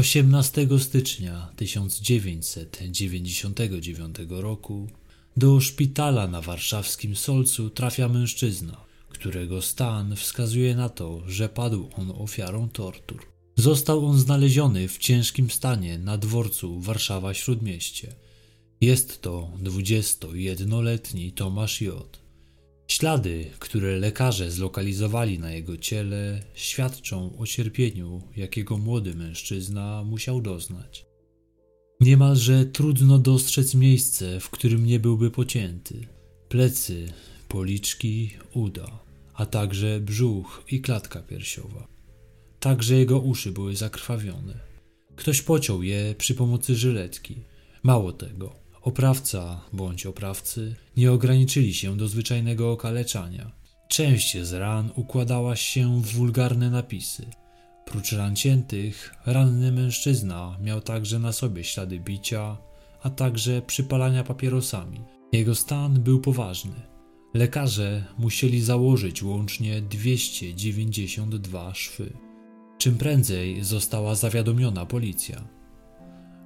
18 stycznia 1999 roku do szpitala na warszawskim Solcu trafia mężczyzna, którego stan wskazuje na to, że padł on ofiarą tortur. Został on znaleziony w ciężkim stanie na dworcu Warszawa Śródmieście. Jest to 21-letni Tomasz J. Ślady, które lekarze zlokalizowali na jego ciele, świadczą o cierpieniu, jakiego młody mężczyzna musiał doznać. Niemalże trudno dostrzec miejsce, w którym nie byłby pocięty. Plecy, policzki, uda, a także brzuch i klatka piersiowa. Także jego uszy były zakrwawione. Ktoś pociął je przy pomocy żyletki. Mało tego, oprawca bądź oprawcy nie ograniczyli się do zwyczajnego okaleczania. Część z ran układała się w wulgarne napisy. Prócz ran ciętych, ranny mężczyzna miał także na sobie ślady bicia, a także przypalania papierosami. Jego stan był poważny. Lekarze musieli założyć łącznie 292 szwy. Czym prędzej została zawiadomiona policja.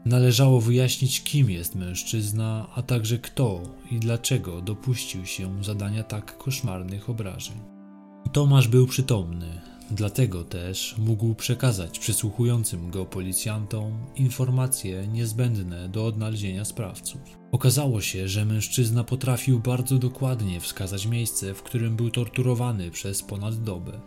Należało wyjaśnić, kim jest mężczyzna, a także kto i dlaczego dopuścił się zadania tak koszmarnych obrażeń. Tomasz był przytomny, dlatego też mógł przekazać przysłuchującym go policjantom informacje niezbędne do odnalezienia sprawców. Okazało się, że mężczyzna potrafił bardzo dokładnie wskazać miejsce, w którym był torturowany przez ponad dobę.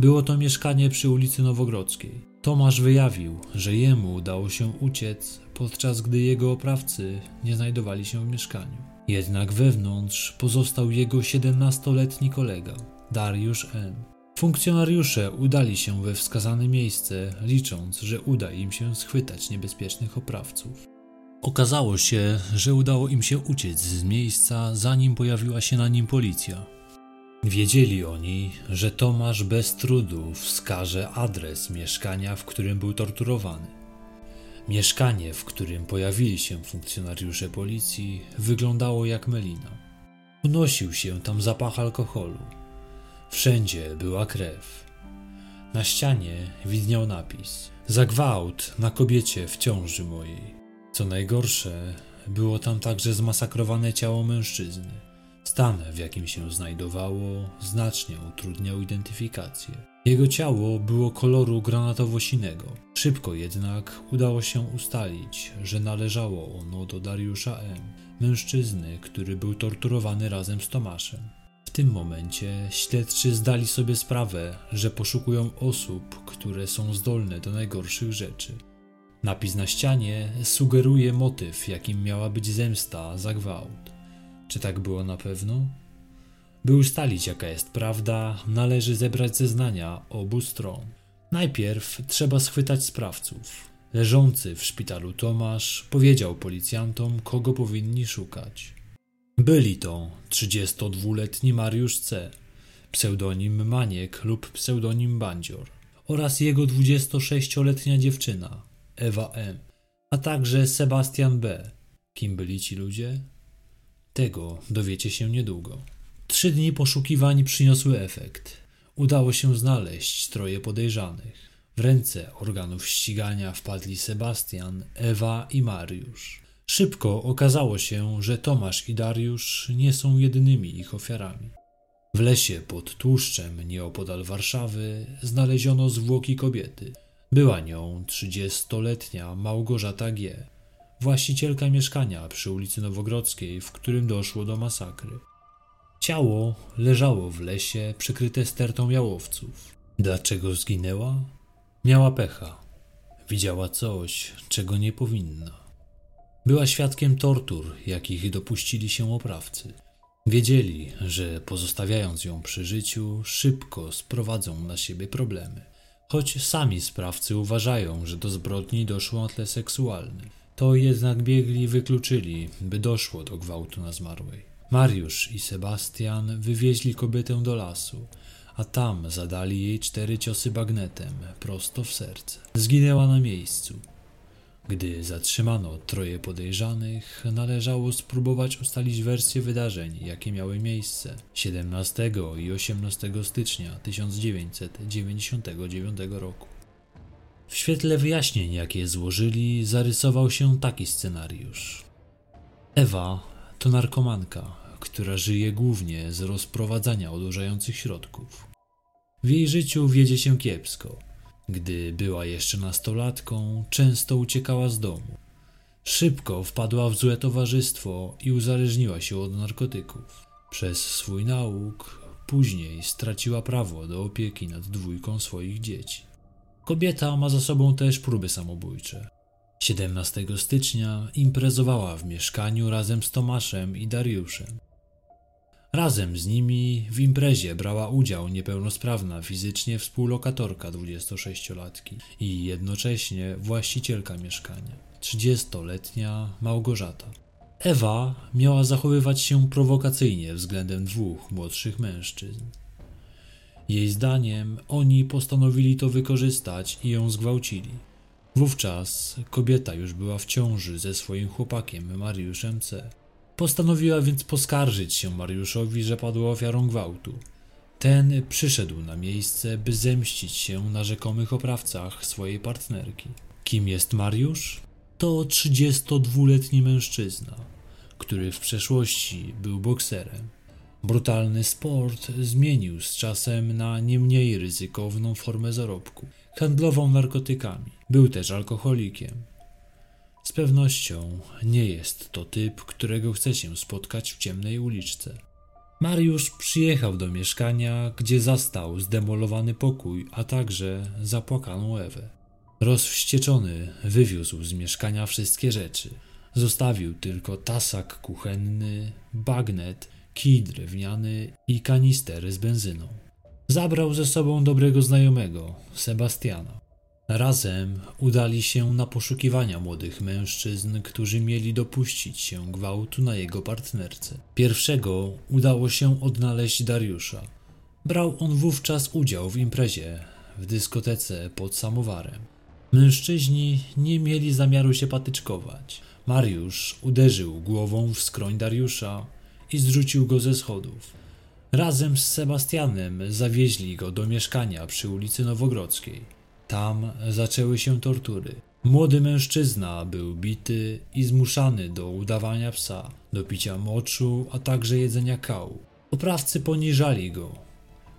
Było to mieszkanie przy ulicy Nowogrodzkiej. Tomasz wyjawił, że jemu udało się uciec, podczas gdy jego oprawcy nie znajdowali się w mieszkaniu. Jednak wewnątrz pozostał jego 17-letni kolega, Dariusz M. Funkcjonariusze udali się we wskazane miejsce, licząc, że uda im się schwytać niebezpiecznych oprawców. Okazało się, że udało im się uciec z miejsca, zanim pojawiła się na nim policja. Wiedzieli oni, że Tomasz bez trudu wskaże adres mieszkania, w którym był torturowany. Mieszkanie, w którym pojawili się funkcjonariusze policji, wyglądało jak melina. Unosił się tam zapach alkoholu. Wszędzie była krew. Na ścianie widniał napis: Za gwałt na kobiecie w ciąży mojej. Co najgorsze, było tam także zmasakrowane ciało mężczyzny. Stan, w jakim się znajdowało, znacznie utrudniał identyfikację. Jego ciało było koloru granatowo-sinego. Szybko jednak udało się ustalić, że należało ono do Dariusza M., mężczyzny, który był torturowany razem z Tomaszem. W tym momencie śledczy zdali sobie sprawę, że poszukują osób, które są zdolne do najgorszych rzeczy. Napis na ścianie sugeruje motyw, jakim miała być zemsta za gwałt. Czy tak było na pewno? By ustalić, jaka jest prawda, należy zebrać zeznania obu stron. Najpierw trzeba schwytać sprawców. Leżący w szpitalu Tomasz powiedział policjantom, kogo powinni szukać. Byli to 32-letni Mariusz C., pseudonim Maniek lub pseudonim Bandzior oraz jego 26-letnia dziewczyna Ewa M., a także Sebastian B. Kim byli ci ludzie? Tego dowiecie się niedługo. Trzy dni poszukiwań przyniosły efekt. Udało się znaleźć troje podejrzanych. W ręce organów ścigania wpadli Sebastian, Ewa i Mariusz. Szybko okazało się, że Tomasz i Dariusz nie są jedynymi ich ofiarami. W lesie pod tłuszczem nieopodal Warszawy znaleziono zwłoki kobiety. Była nią trzydziestoletnia Małgorzata G., właścicielka mieszkania przy ulicy Nowogrodzkiej, w którym doszło do masakry. Ciało leżało w lesie przykryte stertą jałowców. Dlaczego zginęła? Miała pecha. Widziała coś, czego nie powinna. Była świadkiem tortur, jakich dopuścili się oprawcy. Wiedzieli, że pozostawiając ją przy życiu, szybko sprowadzą na siebie problemy. Choć sami sprawcy uważają, że do zbrodni doszło na tle seksualnym. To jednak biegli wykluczyli, by doszło do gwałtu na zmarłej. Mariusz i Sebastian wywieźli kobietę do lasu, a tam zadali jej cztery ciosy bagnetem prosto w serce. Zginęła na miejscu. Gdy zatrzymano troje podejrzanych, należało spróbować ustalić wersję wydarzeń, jakie miały miejsce 17 i 18 stycznia 1999 roku. W świetle wyjaśnień, jakie złożyli, zarysował się taki scenariusz. Ewa to narkomanka, która żyje głównie z rozprowadzania odurzających środków. W jej życiu wiedzie się kiepsko. Gdy była jeszcze nastolatką, często uciekała z domu. Szybko wpadła w złe towarzystwo i uzależniła się od narkotyków. Przez swój nauk później straciła prawo do opieki nad dwójką swoich dzieci. Kobieta ma za sobą też próby samobójcze. 17 stycznia imprezowała w mieszkaniu razem z Tomaszem i Dariuszem. Razem z nimi w imprezie brała udział niepełnosprawna fizycznie współlokatorka 26-latki i jednocześnie właścicielka mieszkania, 30-letnia Małgorzata. Ewa miała zachowywać się prowokacyjnie względem dwóch młodszych mężczyzn. Jej zdaniem oni postanowili to wykorzystać i ją zgwałcili. Wówczas kobieta już była w ciąży ze swoim chłopakiem Mariuszem C. Postanowiła więc poskarżyć się Mariuszowi, że padła ofiarą gwałtu. Ten przyszedł na miejsce, by zemścić się na rzekomych oprawcach swojej partnerki. Kim jest Mariusz? To 32-letni mężczyzna, który w przeszłości był bokserem. Brutalny sport zmienił z czasem na nie mniej ryzykowną formę zarobku. Handlował narkotykami. Był też alkoholikiem. Z pewnością nie jest to typ, którego chce się spotkać w ciemnej uliczce. Mariusz przyjechał do mieszkania, gdzie zastał zdemolowany pokój, a także zapłakaną Ewę. Rozwścieczony wywiózł z mieszkania wszystkie rzeczy. Zostawił tylko tasak kuchenny, bagnet, kij drewniany i kanister z benzyną. Zabrał ze sobą dobrego znajomego, Sebastiana. Razem udali się na poszukiwania młodych mężczyzn, którzy mieli dopuścić się gwałtu na jego partnerce. Pierwszego udało się odnaleźć Dariusza. Brał on wówczas udział w imprezie w dyskotece pod samowarem. Mężczyźni nie mieli zamiaru się patyczkować. Mariusz uderzył głową w skroń Dariusza i zrzucił go ze schodów. Razem z Sebastianem zawieźli go do mieszkania przy ulicy Nowogrodzkiej. Tam zaczęły się tortury. Młody mężczyzna był bity i zmuszany do udawania psa, do picia moczu, a także jedzenia kału. Oprawcy poniżali go,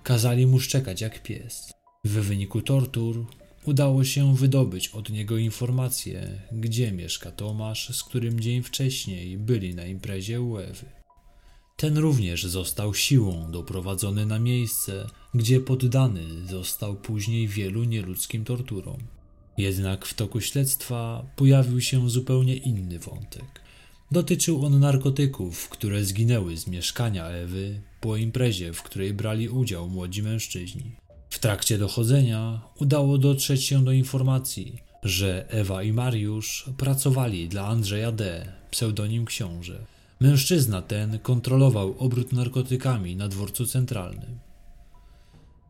kazali mu szczekać jak pies. W wyniku tortur udało się wydobyć od niego informacje, gdzie mieszka Tomasz, z którym dzień wcześniej byli na imprezie u Ewy. Ten również został siłą doprowadzony na miejsce, gdzie poddany został później wielu nieludzkim torturom. Jednak w toku śledztwa pojawił się zupełnie inny wątek. Dotyczył on narkotyków, które zginęły z mieszkania Ewy po imprezie, w której brali udział młodzi mężczyźni. W trakcie dochodzenia udało dotrzeć się do informacji, że Ewa i Mariusz pracowali dla Andrzeja D., pseudonim Książę. Mężczyzna ten kontrolował obrót narkotykami na dworcu centralnym.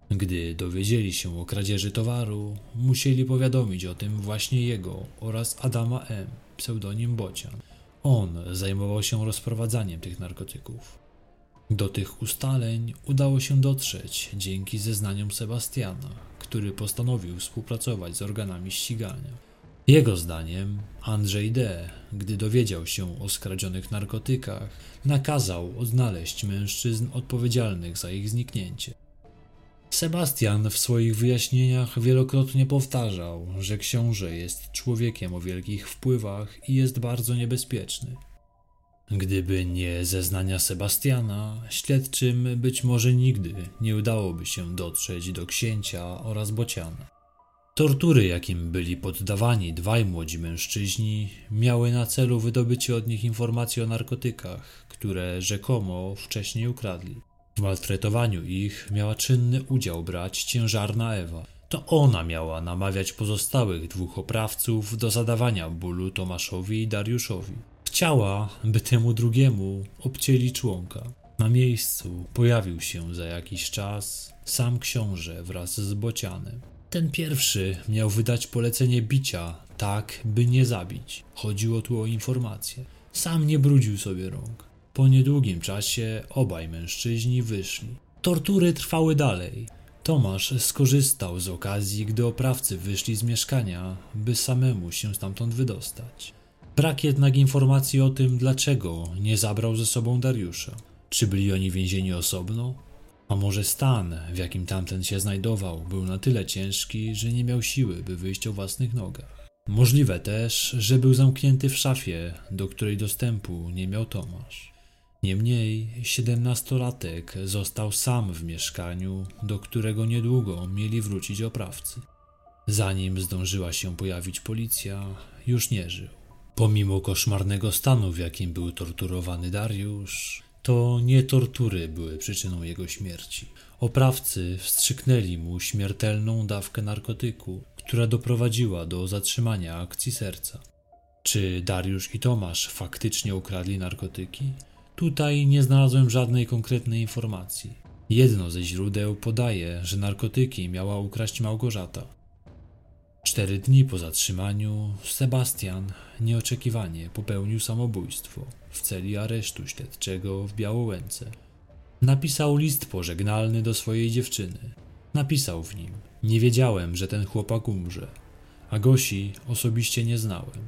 Gdy dowiedzieli się o kradzieży towaru, musieli powiadomić o tym właśnie jego oraz Adama M., pseudonim Bocian. On zajmował się rozprowadzaniem tych narkotyków. Do tych ustaleń udało się dotrzeć dzięki zeznaniom Sebastiana, który postanowił współpracować z organami ścigania. Jego zdaniem Andrzej D., gdy dowiedział się o skradzionych narkotykach, nakazał odnaleźć mężczyzn odpowiedzialnych za ich zniknięcie. Sebastian w swoich wyjaśnieniach wielokrotnie powtarzał, że książę jest człowiekiem o wielkich wpływach i jest bardzo niebezpieczny. Gdyby nie zeznania Sebastiana, śledczym być może nigdy nie udałoby się dotrzeć do księcia oraz bociana. Tortury, jakim byli poddawani dwaj młodzi mężczyźni, miały na celu wydobycie od nich informacji o narkotykach, które rzekomo wcześniej ukradli. W maltretowaniu ich miała czynny udział brać ciężarna Ewa. To ona miała namawiać pozostałych dwóch oprawców do zadawania bólu Tomaszowi i Dariuszowi. Chciała, by temu drugiemu obcięli członka. Na miejscu pojawił się za jakiś czas sam książę wraz z bocianem. Ten pierwszy miał wydać polecenie bicia, tak by nie zabić. Chodziło tu o informacje. Sam nie brudził sobie rąk. Po niedługim czasie obaj mężczyźni wyszli. Tortury trwały dalej. Tomasz skorzystał z okazji, gdy oprawcy wyszli z mieszkania, by samemu się stamtąd wydostać. Brak jednak informacji o tym, dlaczego nie zabrał ze sobą Dariusza. Czy byli oni więzieni osobno? A może stan, w jakim tamten się znajdował, był na tyle ciężki, że nie miał siły, by wyjść o własnych nogach. Możliwe też, że był zamknięty w szafie, do której dostępu nie miał Tomasz. Niemniej, siedemnastolatek został sam w mieszkaniu, do którego niedługo mieli wrócić oprawcy. Zanim zdążyła się pojawić policja, już nie żył. Pomimo koszmarnego stanu, w jakim był torturowany Dariusz, to nie tortury były przyczyną jego śmierci. Oprawcy wstrzyknęli mu śmiertelną dawkę narkotyku, która doprowadziła do zatrzymania akcji serca. Czy Dariusz i Tomasz faktycznie ukradli narkotyki? Tutaj nie znalazłem żadnej konkretnej informacji. Jedno ze źródeł podaje, że narkotyki miała ukraść Małgorzata. Cztery dni po zatrzymaniu Sebastian nieoczekiwanie popełnił samobójstwo w celi aresztu śledczego w Białołęce. Napisał list pożegnalny do swojej dziewczyny. Napisał w nim: Nie wiedziałem, że ten chłopak umrze, a Gosi osobiście nie znałem.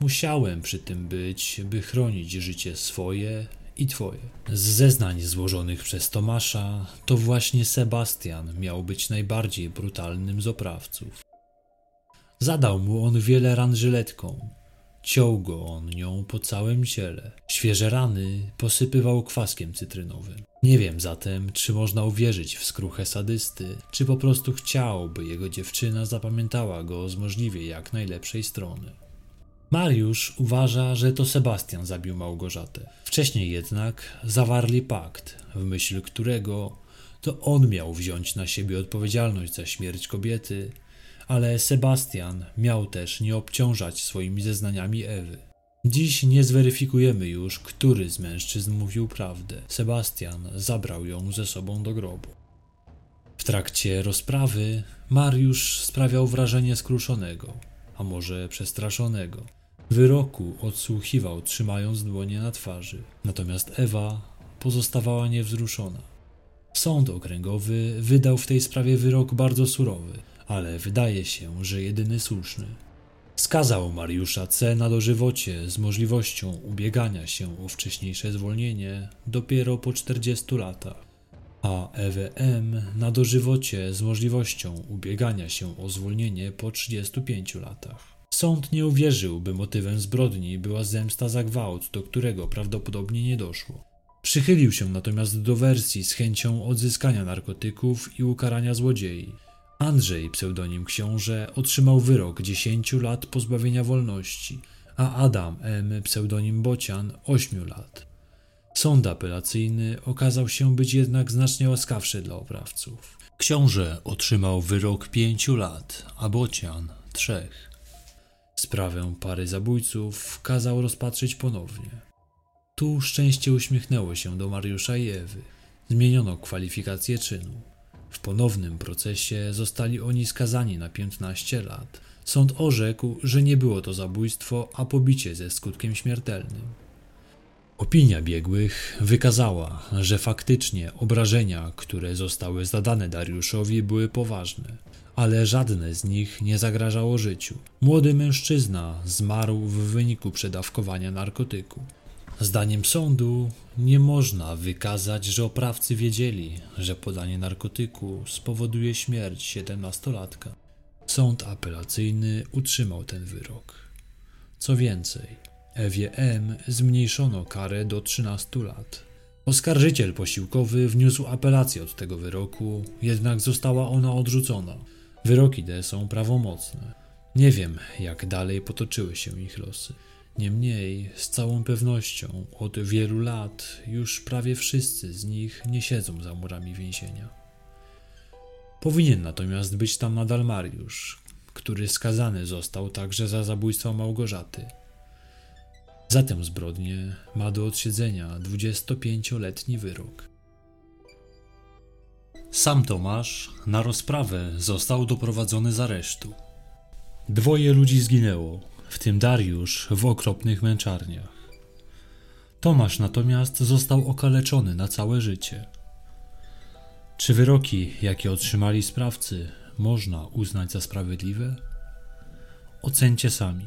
Musiałem przy tym być, by chronić życie swoje i twoje. Z zeznań złożonych przez Tomasza, to właśnie Sebastian miał być najbardziej brutalnym z oprawców. Zadał mu on wiele ran żyletką. Ciął go on nią po całym ciele. Świeże rany posypywał kwaskiem cytrynowym. Nie wiem zatem, czy można uwierzyć w skruchę sadysty, czy po prostu chciał, by jego dziewczyna zapamiętała go z możliwie jak najlepszej strony. Mariusz uważa, że to Sebastian zabił Małgorzatę. Wcześniej jednak zawarli pakt, w myśl którego to on miał wziąć na siebie odpowiedzialność za śmierć kobiety, ale Sebastian miał też nie obciążać swoimi zeznaniami Ewy. Dziś nie zweryfikujemy już, który z mężczyzn mówił prawdę. Sebastian zabrał ją ze sobą do grobu. W trakcie rozprawy Mariusz sprawiał wrażenie skruszonego, a może przestraszonego. Wyroku odsłuchiwał, trzymając dłonie na twarzy, natomiast Ewa pozostawała niewzruszona. Sąd okręgowy wydał w tej sprawie wyrok bardzo surowy, ale wydaje się, że jedyny słuszny. Skazał Mariusza C. na dożywocie z możliwością ubiegania się o wcześniejsze zwolnienie dopiero po 40 latach, a EWM na dożywocie z możliwością ubiegania się o zwolnienie po 35 latach. Sąd nie uwierzył, by motywem zbrodni była zemsta za gwałt, do którego prawdopodobnie nie doszło. Przychylił się natomiast do wersji z chęcią odzyskania narkotyków i ukarania złodziei. Andrzej, pseudonim książę, otrzymał wyrok 10 lat pozbawienia wolności, a Adam M., pseudonim Bocian, 8 lat. Sąd apelacyjny okazał się być jednak znacznie łaskawszy dla oprawców. Książę otrzymał wyrok 5 lat, a Bocian 3. Sprawę pary zabójców kazał rozpatrzyć ponownie. Tu szczęście uśmiechnęło się do Mariusza i Ewy. Zmieniono kwalifikację czynu. W ponownym procesie zostali oni skazani na 15 lat. Sąd orzekł, że nie było to zabójstwo, a pobicie ze skutkiem śmiertelnym. Opinia biegłych wykazała, że faktycznie obrażenia, które zostały zadane Dariuszowi, były poważne, ale żadne z nich nie zagrażało życiu. Młody mężczyzna zmarł w wyniku przedawkowania narkotyku. Zdaniem sądu nie można wykazać, że oprawcy wiedzieli, że podanie narkotyku spowoduje śmierć siedemnastolatka. Sąd apelacyjny utrzymał ten wyrok. Co więcej, Ewie M. zmniejszono karę do 13 lat. Oskarżyciel posiłkowy wniósł apelację od tego wyroku, jednak została ona odrzucona. Wyroki te są prawomocne. Nie wiem, jak dalej potoczyły się ich losy. Niemniej, z całą pewnością, od wielu lat już prawie wszyscy z nich nie siedzą za murami więzienia. Powinien natomiast być tam nadal Mariusz, który skazany został także za zabójstwo Małgorzaty. Za tę zbrodnię ma do odsiedzenia 25-letni wyrok. Sam Tomasz na rozprawę został doprowadzony z aresztu. Dwoje ludzi zginęło, w tym Dariusz w okropnych męczarniach. Tomasz natomiast został okaleczony na całe życie. Czy wyroki, jakie otrzymali sprawcy, można uznać za sprawiedliwe? Ocencie sami.